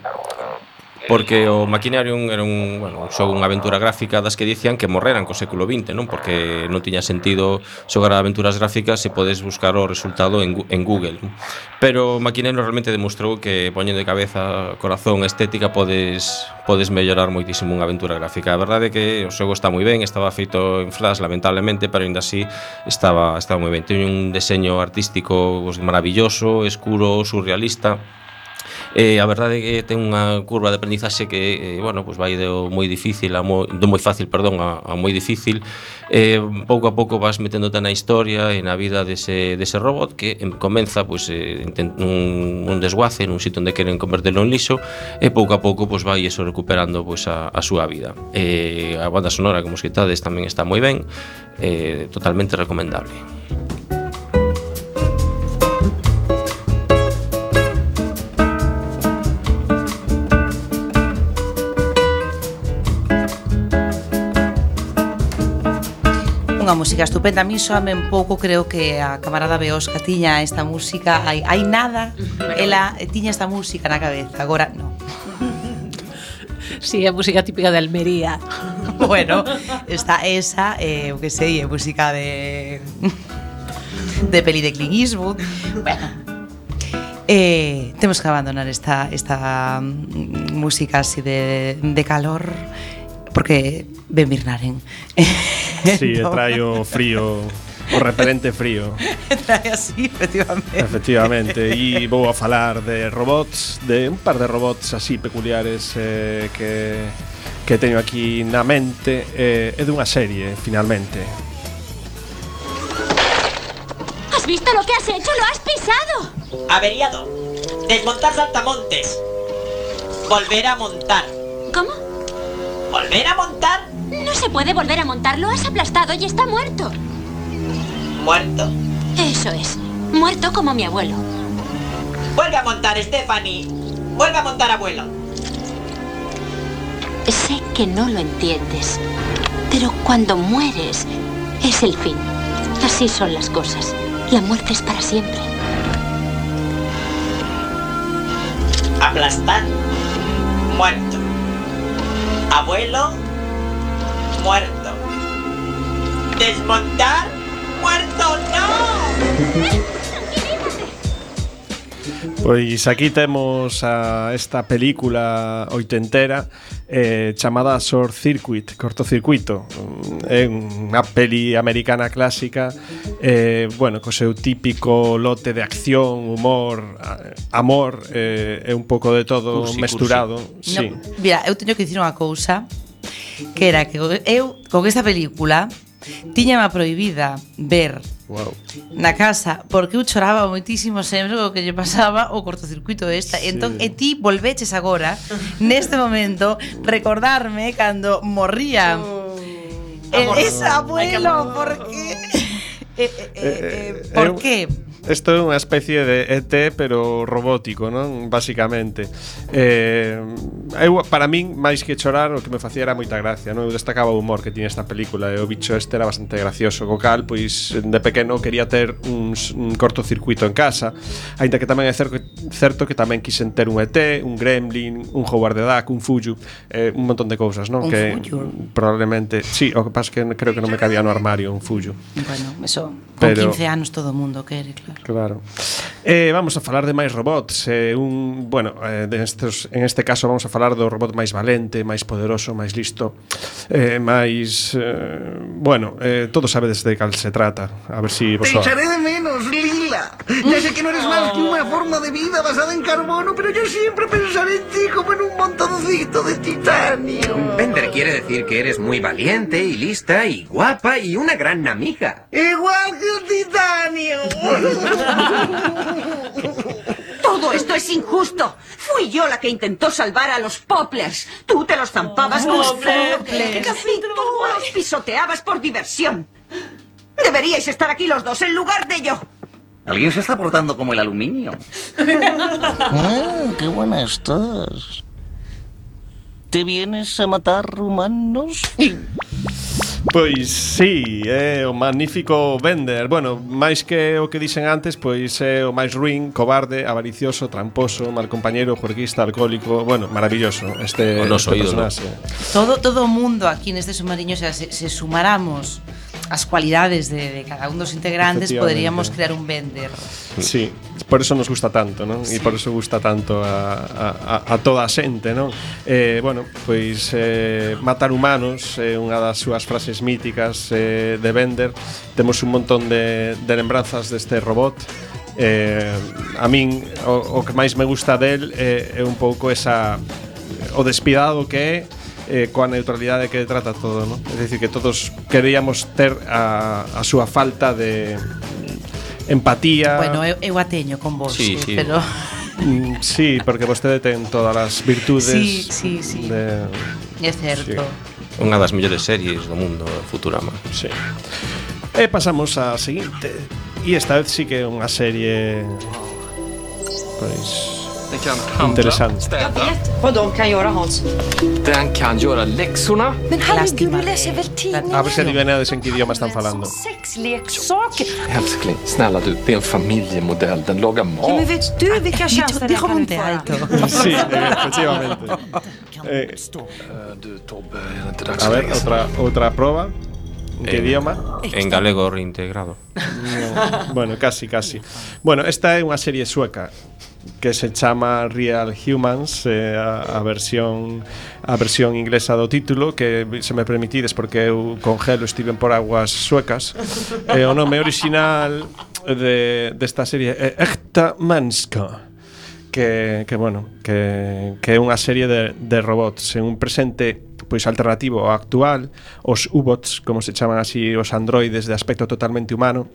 porque o Maquinarium era un, bueno, un xogo, unha aventura gráfica das que dicían que morreran co século XX, non? Porque non tiña sentido xogar a aventuras gráficas se podes buscar o resultado en, en Google. Pero Maquinarium realmente demostrou que poñendo de cabeza, corazón, estética podes podes mellorar moitísimo unha aventura gráfica. A verdade é que o xogo está moi ben, estaba feito en Flash lamentablemente, pero ainda así estaba estaba moi ben. Teño un deseño artístico maravilloso, escuro, surrealista Eh, a verdade é que ten unha curva de aprendizaxe que, eh, bueno, pues vai do moi difícil a moi, do moi fácil, perdón, a, a moi difícil. Eh, pouco a pouco vas meténdote na historia e na vida dese, dese robot que em, comeza pues, eh, un, un desguace en un sitio onde queren convertelo en lixo e pouco a pouco pues, vai eso recuperando pues, a, a súa vida. Eh, a banda sonora, como escritades, tamén está moi ben, eh, totalmente recomendable. unha música estupenda. A mí soame un pouco, creo que a camarada Beosca tiña esta música, hai, hai nada, ela tiña esta música na cabeza, agora non. [LAUGHS] Sí, é música típica de Almería. [LAUGHS] Bueno, está esa, eh, o que sei, é música de de peli de Clint Eastwood. Bueno, Eh, temos que abandonar esta, esta mm, música así de, de calor porque ben Birnaren. [LAUGHS] Sí, trae frío, o repelente frío. [LAUGHS] trae así, efectivamente. Efectivamente, e [LAUGHS] vou a falar de robots, de un par de robots así peculiares eh, que, que teño aquí na mente eh, e dunha serie, finalmente. ¿Has visto lo que has hecho? ¡Lo has pisado! Averiado. Desmontar saltamontes. Volver a montar. ¿Cómo? ¿Volver a montar? No se puede volver a montar. Lo has aplastado y está muerto. Muerto. Eso es. Muerto como mi abuelo. Vuelve a montar, Stephanie. Vuelve a montar, abuelo. Sé que no lo entiendes. Pero cuando mueres, es el fin. Así son las cosas. La muerte es para siempre. Aplastar. Muerto. Abuelo. muerto. ¿Desmontar? ¡Muerto no! Pois aquí temos a esta película oitentera eh, chamada Short Circuit, cortocircuito. Mm, é unha peli americana clásica, eh, bueno, co seu típico lote de acción, humor, amor, eh, é un pouco de todo cursi, mesturado. Cursi. Sí. No, mira, eu teño que dicir unha cousa que era que eu con esta película tiñama prohibida ver wow. na casa porque eu choraba moitísimo sempre o que lle pasaba o cortocircuito esta sí. entón e ti volveches agora neste momento recordarme cando morría oh. Eh, ese abuelo, por que? Eh, eh, eh, eh, eh, por eh, que? Isto é unha especie de ET pero robótico, non? Basicamente. Eh, eu para min máis que chorar o que me facía era moita gracia, non? Eu destacaba o humor que tiña esta película e o bicho este era bastante gracioso, co cal pois de pequeno quería ter uns, un cortocircuito en casa, aínda que tamén é certo, certo que tamén quixen ter un ET, un gremlin, un Howard the Duck, un Fuyu, eh, un montón de cousas, non? Un que Fuyu. probablemente, sí, o que pasa que creo que non me cabía no armario un Fuyu. Bueno, eso con pero, 15 anos todo o mundo quere, claro. Claro. Eh, vamos a falar de máis robots eh, un, Bueno, eh, de estos, en este caso vamos a falar do robot máis valente Máis poderoso, máis listo eh, Máis... Eh, bueno, eh, todos sabedes de cal se trata A ver si vos Te echaré de menos, Lila. Ya sé que no eres más que una forma de vida basada en carbono, pero yo siempre pensaré en ti como en un montoncito de titanio. Bender quiere decir que eres muy valiente y lista y guapa y una gran amiga. Igual que el titanio. [LAUGHS] [LAUGHS] Todo esto es injusto. Fui yo la que intentó salvar a los Poplars. Tú te los zampabas fueran- Poplars. Casi tú los pisoteabas por diversión. Deberíais estar aquí los dos en lugar de yo. Alguien se está portando como el aluminio. [LAUGHS] Ah, qué buena estás. ¿Te vienes a matar humanos? [LAUGHS] Pois sí, é o magnífico Bender. Bueno, máis que o que dixen antes, pois é o máis ruin, cobarde, avaricioso, tramposo, mal compañero, juerguista, alcohólico, bueno, maravilloso este, o noso este personaxe. Todo todo o mundo aquí neste submarino, o sea, se, se sumaramos as cualidades de, de cada un dos integrantes poderíamos crear un vender. Sí, por eso nos gusta tanto, non? Sí. E por eso gusta tanto a, a, a toda a xente, non? Eh, bueno, pois eh, matar humanos é eh, unha das súas frases míticas eh, de vender. Temos un montón de, de lembranzas deste robot eh, a min o, o que máis me gusta del é, é un pouco esa o despidado que é eh, coa neutralidade que trata todo, ¿no? Es decir, que todos queríamos ter a, a súa falta de empatía. Bueno, eu, eu a teño con vos, sí, sí. pero mm, Sí, porque vostede ten todas as virtudes. Sí, sí, sí. De, é certo. Sí. Unha das mellores series do mundo, Futurama. Sí. E pasamos á seguinte. E esta vez sí que é unha serie Pois Interesante Vad de kan göra Hans? Den kan göra läxorna. Men herregud, du läser väl tidningen? A ver se adivinades en que idioma están falando Sexleksaker? Älskling, snälla du, det är en familjemodell. Den lagar Ja, men mat. vet du vilka tjänster jag kan utföra? Sí, [LAUGHS] efectivamente eh, Du Tobbe, är det inte dags A att ver, lägga sig? outra, outra prova En que En- idioma? En galego reintegrado. No, [LAUGHS] bueno, casi, casi Bueno, esta é unha serie sueca que se chama Real Humans, eh, a, a versión a versión inglesa do título, que se me permitides porque eu congelo estiven por aguas suecas. [LAUGHS] eh, o nome original de desta de serie é Echta Manska. Que, que bueno, que, que é unha serie de, de robots en un presente pois alternativo ao actual, os U-bots, como se chaman así os androides de aspecto totalmente humano,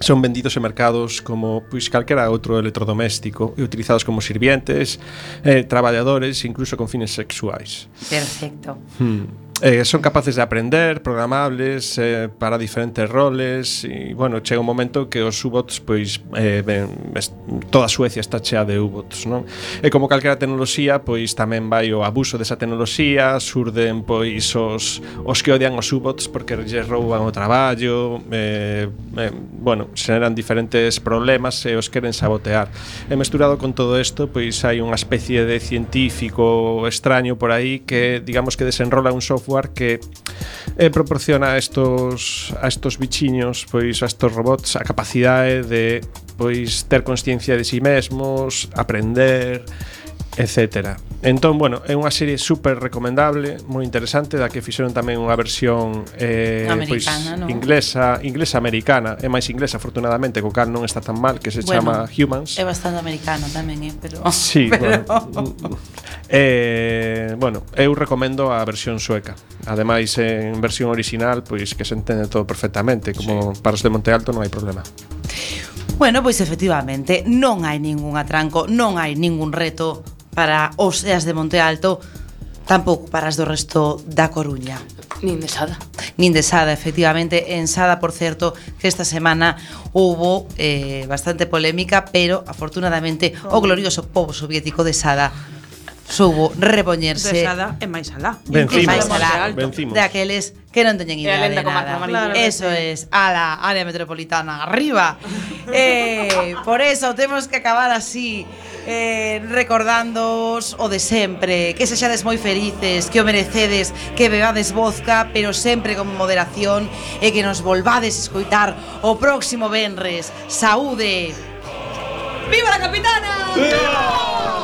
son vendidos en mercados como pois calquera outro electrodoméstico e utilizados como sirvientes, eh, traballadores, incluso con fines sexuais. Perfecto. Hmm eh, son capaces de aprender, programables eh, para diferentes roles e bueno, chega un momento que os U-bots pois eh, ben, es, toda Suecia está chea de U-bots, non? E como calquera tecnoloxía, pois tamén vai o abuso desa tecnoloxía, surden pois os os que odian os U-bots porque lles rouban o traballo, eh, eh, bueno, xeran diferentes problemas e os queren sabotear. E mesturado con todo isto, pois hai unha especie de científico extraño por aí que digamos que desenrola un software software que eh, proporciona a estos a estos bichiños, pois a estos robots a capacidade de pois ter consciencia de si sí mesmos, aprender, etcétera. Entón, bueno, é unha serie super recomendable, moi interesante, da que fixeron tamén unha versión eh, americana, pois, no? inglesa, inglesa americana, é máis inglesa, afortunadamente, co cal non está tan mal, que se bueno, chama Humans. É bastante americano tamén, eh, pero... [LAUGHS] Sí, [LAUGHS] pero... bueno, mm, eh, bueno, eu recomendo a versión sueca. Ademais, en versión original, pois que se entende todo perfectamente, como sí. para os de Monte Alto non hai problema. Bueno, pois efectivamente, non hai ningún atranco, non hai ningún reto para os e as de Monte Alto, tampouco para as do resto da Coruña. Nin de Sada. Nin de Sada, efectivamente. En Sada, por certo, que esta semana hubo eh, bastante polémica, pero, afortunadamente, oh. o glorioso povo soviético de Sada soubo repoñerse. De Sada e máis alá. Vencimos. máis alá. Vencimos. De aqueles que non teñen idea de nada. Claro, eso sí. es, a la área metropolitana, arriba. [LAUGHS] eh, por eso temos que acabar así eh, recordándoos o de sempre, que sexades moi felices, que o merecedes, que bebades vodka, pero sempre con moderación e que nos volvades escoitar o próximo venres. Saúde! Viva la capitana! ¡Viva!